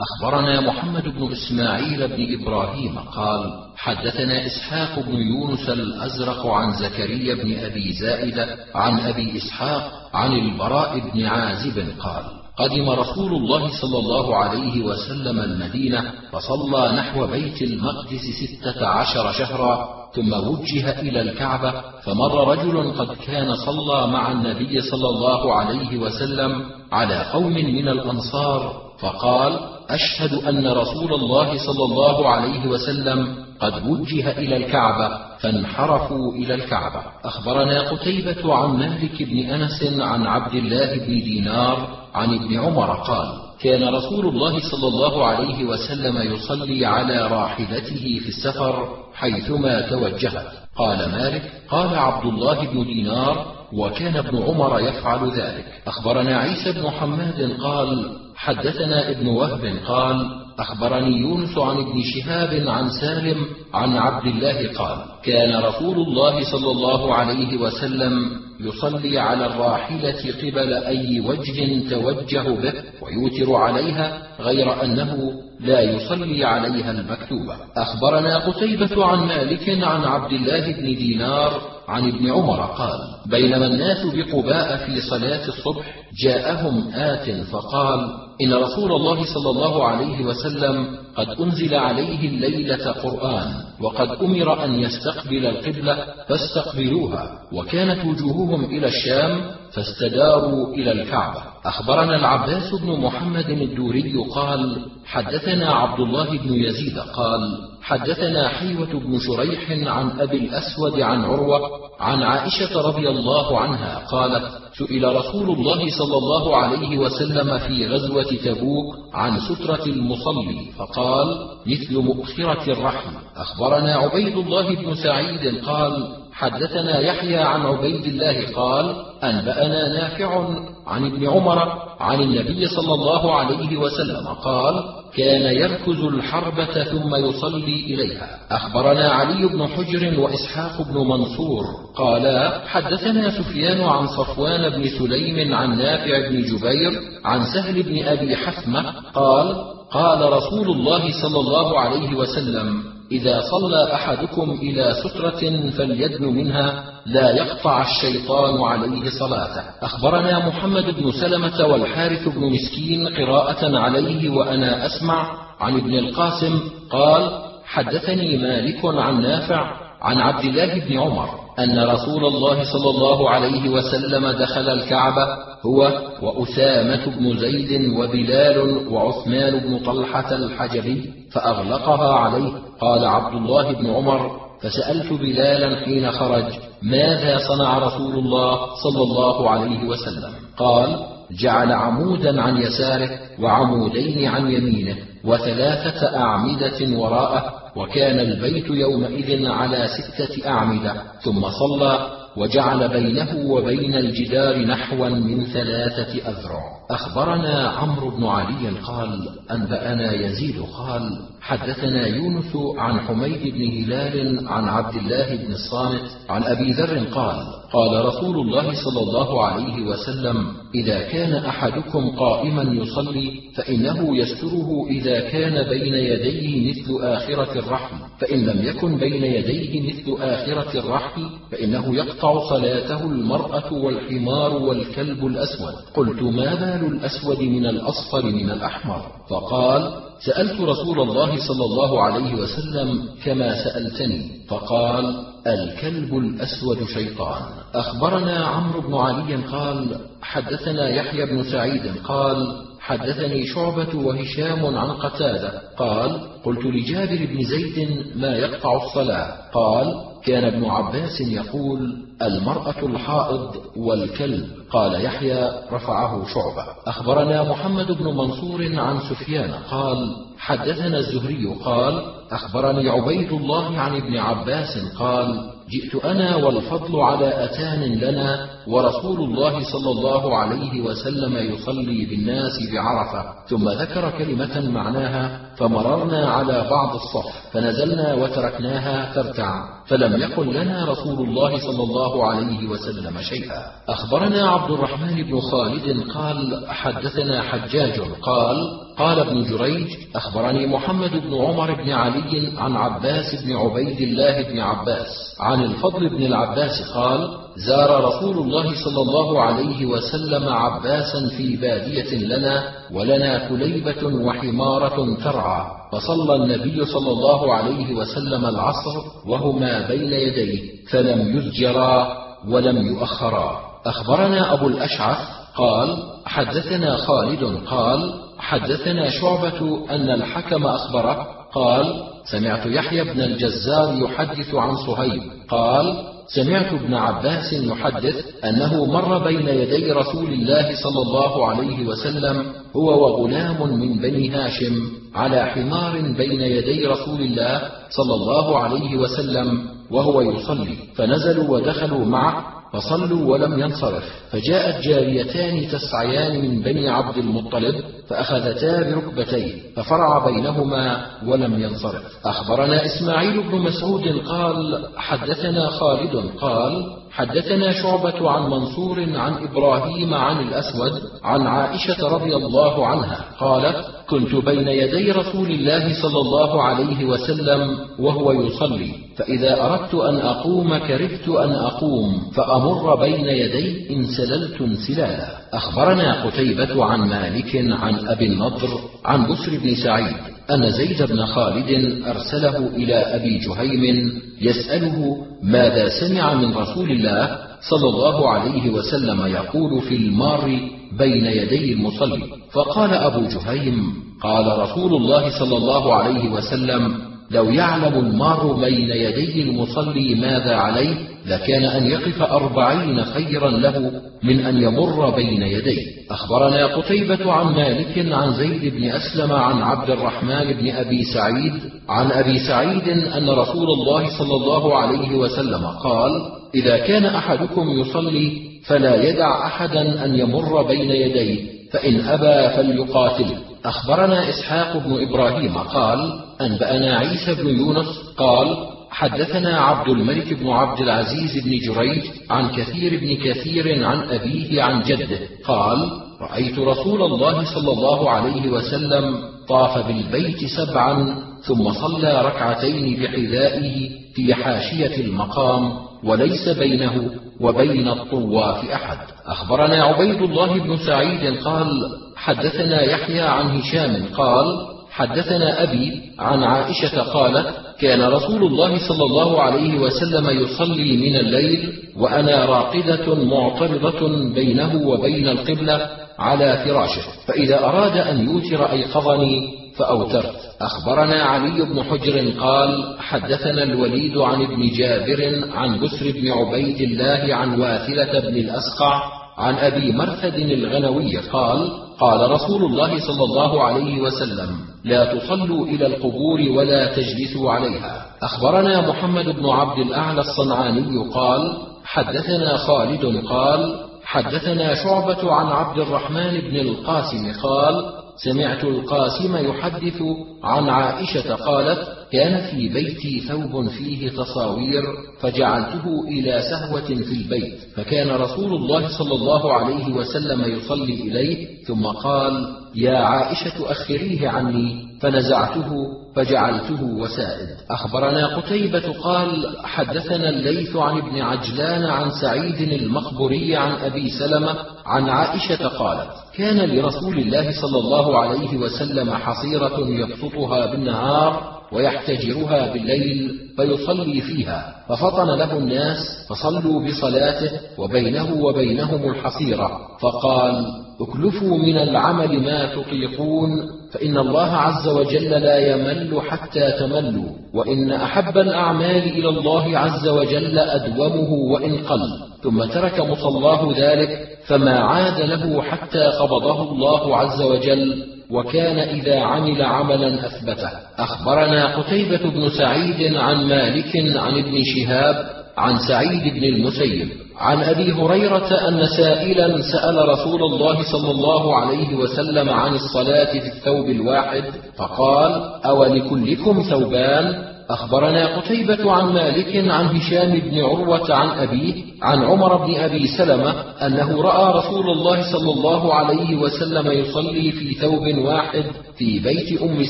أخبرنا محمد بن إسماعيل بن إبراهيم قال حدثنا إسحاق بن يونس الأزرق عن زكريا بن أبي زائدة عن أبي إسحاق عن البراء بن عازب قال قدم رسول الله صلى الله عليه وسلم المدينة فصلى نحو بيت المقدس ستة عشر شهرا ثم وجه إلى الكعبة فمر رجل قد كان صلى مع النبي صلى الله عليه وسلم على قوم من الأنصار فقال أشهد أن رسول الله صلى الله عليه وسلم قد وجه إلى الكعبة فانحرفوا إلى الكعبة. أخبرنا قتيبة عن مالك بن أنس عن عبد الله بن دينار عن ابن عمر قال كان رسول الله صلى الله عليه وسلم يصلي على راحلته في السفر حيثما توجهت قال مالك قال عبد الله بن دينار وكان ابن عمر يفعل ذلك. أخبرنا عيسى بن حماد قال حدثنا ابن وهب قال أخبرني يونس عن ابن شهاب عن سالم عن عبد الله قال كان رسول الله صلى الله عليه وسلم يصلي على الراحلة قبل أي وجه توجه به ويوتر عليها غير أنه لا يصلي عليها المكتوبة. أخبرنا قتيبة عن مالك عن عبد الله بن دينار عن ابن عمر قال بينما الناس بقباء في صلاة الصبح جاءهم آت فقال إن رسول الله صلى الله عليه وسلم قد أنزل عليه الليلة قرآن وقد أمر أن يستقبل القبلة فاستقبلوها وكانت وجوههم إلى الشام فاستداروا إلى الكعبة. أخبرنا العباس بن محمد الدوري قال حدثنا عبد الله بن يزيد قال حدثنا حيوة بن شريح عن أبي الأسود عن عروة عن عائشة رضي الله عنها قالت سئل رسول الله صلى الله عليه وسلم في غزوة تبوك عن سترة المصلي فقال مثل مؤخرة الرحم. أخبرنا عبيد الله بن سعيد قال حدثنا يحيى عن عبيد الله قال أنبأنا نافع عن ابن عمر عن النبي صلى الله عليه وسلم قال كان يركز الحربة ثم يصلي إليها. أخبرنا علي بن حجر وإسحاق بن منصور قالا حدثنا سفيان عن صفوان بن سليم عن نافع بن جبير عن سهل بن أبي حثمة قال قال رسول الله صلى الله عليه وسلم إذا صلى أحدكم إلى سترة فليدن منها لا يقطع الشيطان عليه صلاته. أخبرنا محمد بن سلمة والحارث بن مسكين قراءة عليه وأنا أسمع عن ابن القاسم قال حدثني مالك عن نافع عن عبد الله بن عمر أن رسول الله صلى الله عليه وسلم دخل الكعبة هو وأسامة بن زيد وبلال وعثمان بن طلحة الحجبي فأغلقها عليه. قال عبد الله بن عمر فسألت بلالا حين خرج ماذا صنع رسول الله صلى الله عليه وسلم؟ قال جعل عمودا عن يساره وعمودين عن يمينه وثلاثة أعمدة وراءه وكان البيت يومئذ على ستة أعمدة ثم صلى وجعل بينه وبين الجدار نحوا من ثلاثة أذرع. أخبرنا عمرو بن علي قال أنبأنا يزيد قال حدثنا يونس عن حميد بن هلال عن عبد الله بن الصامت عن أبي ذر قال قال رسول الله صلى الله عليه وسلم إذا كان أحدكم قائما يصلي فإنه يستره إذا كان بين يديه مثل آخرة الرحم فإن لم يكن بين يديه مثل آخرة الرحم فإنه يقطع صلاته المرأة والحمار والكلب الأسود. قلت ما بال الأسود من الأصفر من الأحمر. فقال سألت رسول الله صلى الله عليه وسلم كما سألتني. فقال الكلب الأسود شيطان. أخبرنا عمرو بن علي قال حدثنا يحيى بن سعيد قال حدثني شعبة وهشام عن قتادة قال قلت لجابر بن زيد ما يقطع الصلاة. قال كان ابن عباس يقول المرأة الحائض والكلب قال يحيى رفعه شعبة. أخبرنا محمد بن منصور عن سفيان قال حدثنا الزهري قال أخبرني عبيد الله عن ابن عباس قال جئت أنا والفضل على أتان لنا ورسول الله صلى الله عليه وسلم يصلي بالناس بعرفة. ثم ذكر كلمة معناها فمررنا على بعض الصف فنزلنا وتركناها ترتع. فلم يقل لنا رسول الله صلى الله عليه وسلم شيئا. أخبرنا عبد الرحمن بن خالد قال حدثنا حجاج قال قال ابن جريج أخبرني محمد بن عمر بن علي عن عباس بن عبيد الله بن عباس عن الفضل بن العباس قال زار رسول الله صلى الله عليه وسلم عباسا في بادية لنا ولنا كليبة وحمارة ترعى فصلى النبي صلى الله عليه وسلم العصر وهما بين يديه فلم يزجرا ولم يؤخرا. أخبرنا أبو الأشعث قال حدثنا خالد قال حدثنا شعبة أن الحكم أخبره قال سمعت يحيى بن الجزار يحدث عن صهيب قال سمعت ابن عباس يحدث أنه مر بين يدي رسول الله صلى الله عليه وسلم هو وغلام من بني هاشم على حمار بين يدي رسول الله صلى الله عليه وسلم وهو يصلي فنزلوا ودخلوا معه فصلوا ولم ينصرف. فجاءت جاريتان تسعيان من بني عبد المطلب فأخذتا بركبتيه ففرع بينهما ولم ينصرف. أخبرنا إسماعيل بن مسعود قال حدثنا خالد قال حدثنا شعبة عن منصور عن إبراهيم عن الأسود عن عائشة رضي الله عنها قالت كنت بين يدي رسول الله صلى الله عليه وسلم وهو يصلي فإذا أردت أن أقوم كرهت أن أقوم فأمر بين يدي انسللت انسلالا. أخبرنا قتيبة عن مالك عن أبي النضر عن بسر بن سعيد أن زيد بن خالد أرسله إلى أبي جهيم يسأله ماذا سمع من رسول الله صلى الله عليه وسلم يقول في المار بين يدي المصلي. فقال أبو جهيم قال رسول الله صلى الله عليه وسلم لو يعلم المار بين يدي المصلي ماذا عليه لكان أن يقف أربعين خيرا له من أن يمر بين يديه. أخبرنا قتيبة عن مالك عن زيد بن أسلم عن عبد الرحمن بن أبي سعيد عن أبي سعيد أن رسول الله صلى الله عليه وسلم قال إذا كان أحدكم يصلي فلا يدع أحدا أن يمر بين يديه فإن أبى فليقاتله أخبرنا إسحاق بن إبراهيم قال أنبأنا عيسى بن يونس قال حدثنا عبد الملك بن عبد العزيز بن جريج عن كثير بن كثير عن أبيه عن جده قال رأيت رسول الله صلى الله عليه وسلم طاف بالبيت سبعا ثم صلى ركعتين بحذائه في حاشية المقام وليس بينه وبين الطواف أحد. أخبرنا عبيد الله بن سعيد قال حدثنا يحيى عن هشام قال حدثنا أبي عن عائشة قالت كان رسول الله صلى الله عليه وسلم يصلي من الليل وأنا راقدة معترضة بينه وبين القبلة على فراشه فإذا أراد أن يوتر أيقظني فأوترت أخبرنا علي بن حجر قال حدثنا الوليد عن ابن جابر عن بسر بن عبيد الله عن واثلة بن الأسقع عن أبي مرثد الغنوي قال قال رسول الله صلى الله عليه وسلم لا تصلوا إلى القبور ولا تجلسوا عليها. أخبرنا محمد بن عبد الأعلى الصنعاني قال حدثنا خالد قال حدثنا شعبة عن عبد الرحمن بن القاسم قال سمعت القاسم يحدث عن عائشة قالت كان في بيتي ثوب فيه تصاوير فجعلته إلى سهوة في البيت فكان رسول الله صلى الله عليه وسلم يصلي إليه ثم قال يا عائشة أخريه عني. فنزعته فجعلته وسائد. أخبرنا قتيبة قال حدثنا الليث عن ابن عجلان عن سعيد المقبري عن أبي سلمة عن عائشة قالت كان لرسول الله صلى الله عليه وسلم حصيرة يبسطها بالنهار ويحتجرها بالليل فيصلي فيها ففطن له الناس فصلوا بصلاته وبينه وبينهم الحصيرة فقال اكلفوا من العمل ما تطيقون فإن الله عز وجل لا يمل حتى تملوا وإن أحب الأعمال إلى الله عز وجل أدومه وإن قل ثم ترك مصلاه ذلك فما عاد له حتى قبضه الله عز وجل وكان إذا عمل عملا أثبته. أخبرنا قتيبة بن سعيد عن مالك عن ابن شهاب عن سعيد بن المسيب عن أبي هريرة أن سائلا سأل رسول الله صلى الله عليه وسلم عن الصلاة في الثوب الواحد فقال أولكلكم ثوبان؟ أخبرنا قتيبة عن مالك عن هشام بن عروة عن أبيه عن عمر بن أبي سلمة أنه رأى رسول الله صلى الله عليه وسلم يصلي في ثوب واحد في بيت أم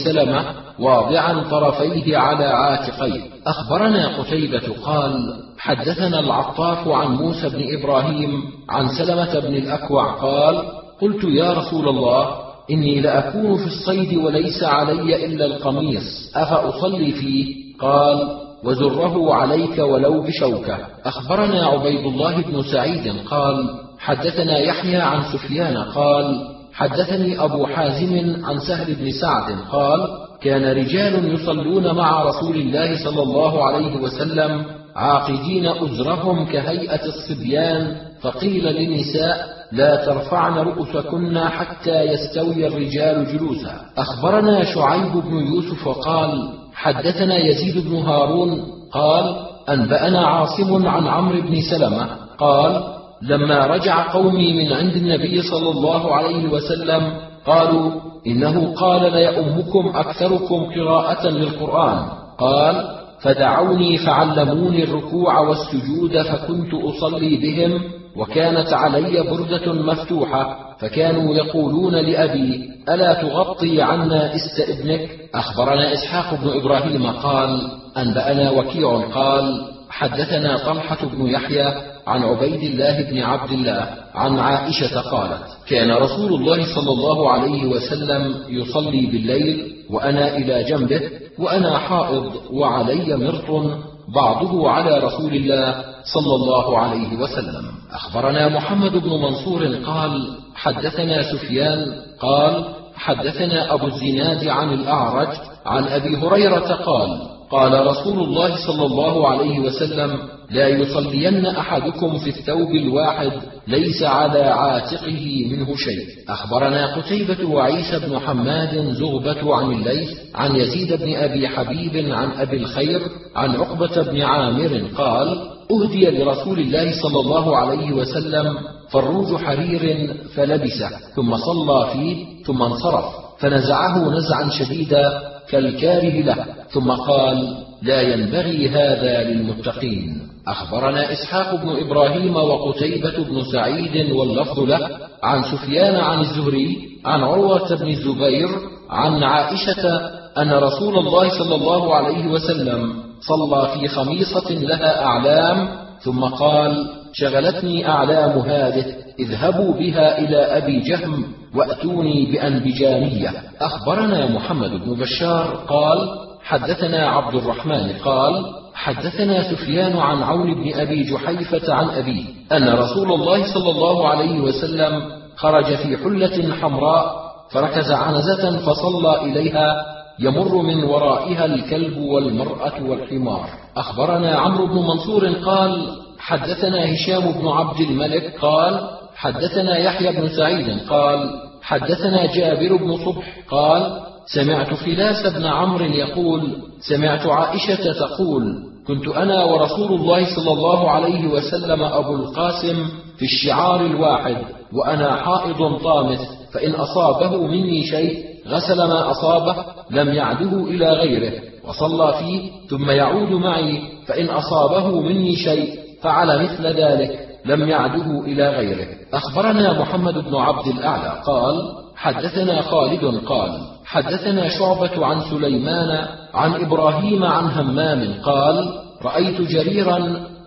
سلمة واضعا طرفيه على عاتقيه. أخبرنا قتيبة قال حدثنا العطاف عن موسى بن إبراهيم عن سلمة بن الأكوع قال قلت يا رسول الله إني لأكون في الصيد وليس علي إلا القميص أفأصلي فيه؟ قال وزره عليك ولو بشوكة. أخبرنا عبيد الله بن سعيد قال حدثنا يحيى عن سفيان قال حدثني أبو حازم عن سهل بن سعد قال كان رجال يصلون مع رسول الله صلى الله عليه وسلم عاقدين أزرهم كهيئة الصبيان فقيل للنساء لا ترفعن رؤوسكن حتى يستوي الرجال جلوسا. أخبرنا شعيب بن يوسف قال حدثنا يزيد بن هارون قال أنبأنا عاصم عن عمرو بن سلمة قال لما رجع قومي من عند النبي صلى الله عليه وسلم قالوا إنه قال ليؤمكم أكثركم قراءة للقرآن. قال فدعوني فعلموني الركوع والسجود فكنت أصلي بهم وكانت علي بردة مفتوحة فكانوا يقولون لأبي ألا تغطي عنا إست ابنك؟ أخبرنا إسحاق بن إبراهيم قال أنبأنا وكيع قال حدثنا طلحة بن يحيى عن عبيد الله بن عبد الله عن عائشة قالت: كان رسول الله صلى الله عليه وسلم يصلي بالليل وأنا إلى جنبه وأنا حائض وعلي مرط بعضه على رسول الله صلى الله عليه وسلم. أخبرنا محمد بن منصور قال حدثنا سفيان قال حدثنا أبو الزناد عن الأعرج عن أبي هريرة قال قال رسول الله صلى الله عليه وسلم لا يصلين أحدكم في الثوب الواحد ليس على عاتقه منه شيء. أخبرنا قتيبة وعيسى بن حماد زغبة عن الليث عن يزيد بن أبي حبيب عن أبي الخير عن عقبة بن عامر قال أهدي لرسول الله صلى الله عليه وسلم فروج حرير فلبسه ثم صلى فيه ثم انصرف فنزعه نزعا شديدا كالكاره له. ثم قال لا ينبغي هذا للمتقين. أخبرنا إسحاق بن إبراهيم وقتيبة بن سعيد واللفظ له عن سفيان عن الزهري عن عروة بن الزبير عن عائشة أن رسول الله صلى الله عليه وسلم صلى في خميصة لها أعلام ثم قال شغلتني أعلام هذه اذهبوا بها إلى أبي جهم وأتوني بأنبجانية. أخبرنا محمد بن بشار قال حدثنا عبد الرحمن قال حدثنا سفيان عن عون بن أبي جحيفة عن أبيه أن رسول الله صلى الله عليه وسلم خرج في حلة حمراء فركز عنزة فصلى إليها يمر من ورائها الكلب والمرأة والحمار. أخبرنا عمرو بن منصور قال حدثنا هشام بن عبد الملك قال حدثنا يحيى بن سعيد قال حدثنا جابر بن صبح قال سمعت فلاس بن عمرو يقول سمعت عائشة تقول كنت أنا ورسول الله صلى الله عليه وسلم أبو القاسم في الشعار الواحد وأنا حائض طامث فإن أصابه مني شيء غسل ما أصابه لم يعده إلى غيره وصلى فيه ثم يعود معي فإن أصابه مني شيء فعل مثل ذلك لم يعده إلى غيره. أخبرنا محمد بن عبد الأعلى قال حدثنا خالد قال حدثنا شعبة عن سليمان عن إبراهيم عن همام قال رأيت جريرا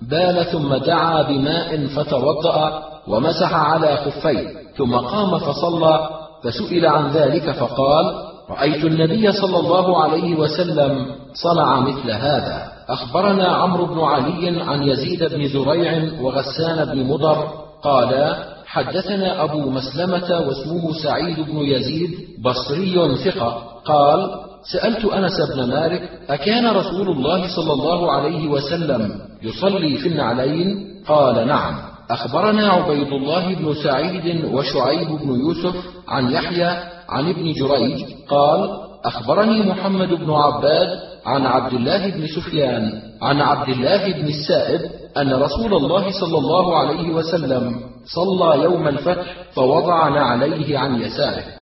بال ثم دعا بماء فتوضأ ومسح على خفيه ثم قام فصلى فسئل عن ذلك فقال رأيت النبي صلى الله عليه وسلم صنع مثل هذا. أخبرنا عمرو بن علي عن يزيد بن زريع وغسان بن مضر قالا حدثنا أبو مسلمة واسمه سعيد بن يزيد بصري ثقة. قال سألت أنس بن مالك أكان رسول الله صلى الله عليه وسلم يصلي في النعلين؟ قال نعم. أخبرنا عبيد الله بن سعيد وشعيب بن يوسف عن يحيى عن ابن جريج قال أخبرني محمد بن عباد عن عبد الله بن سفيان عن عبد الله بن السائب أن رسول الله صلى الله عليه وسلم صلى يوم الفتح فوضع نعليه عن يساره.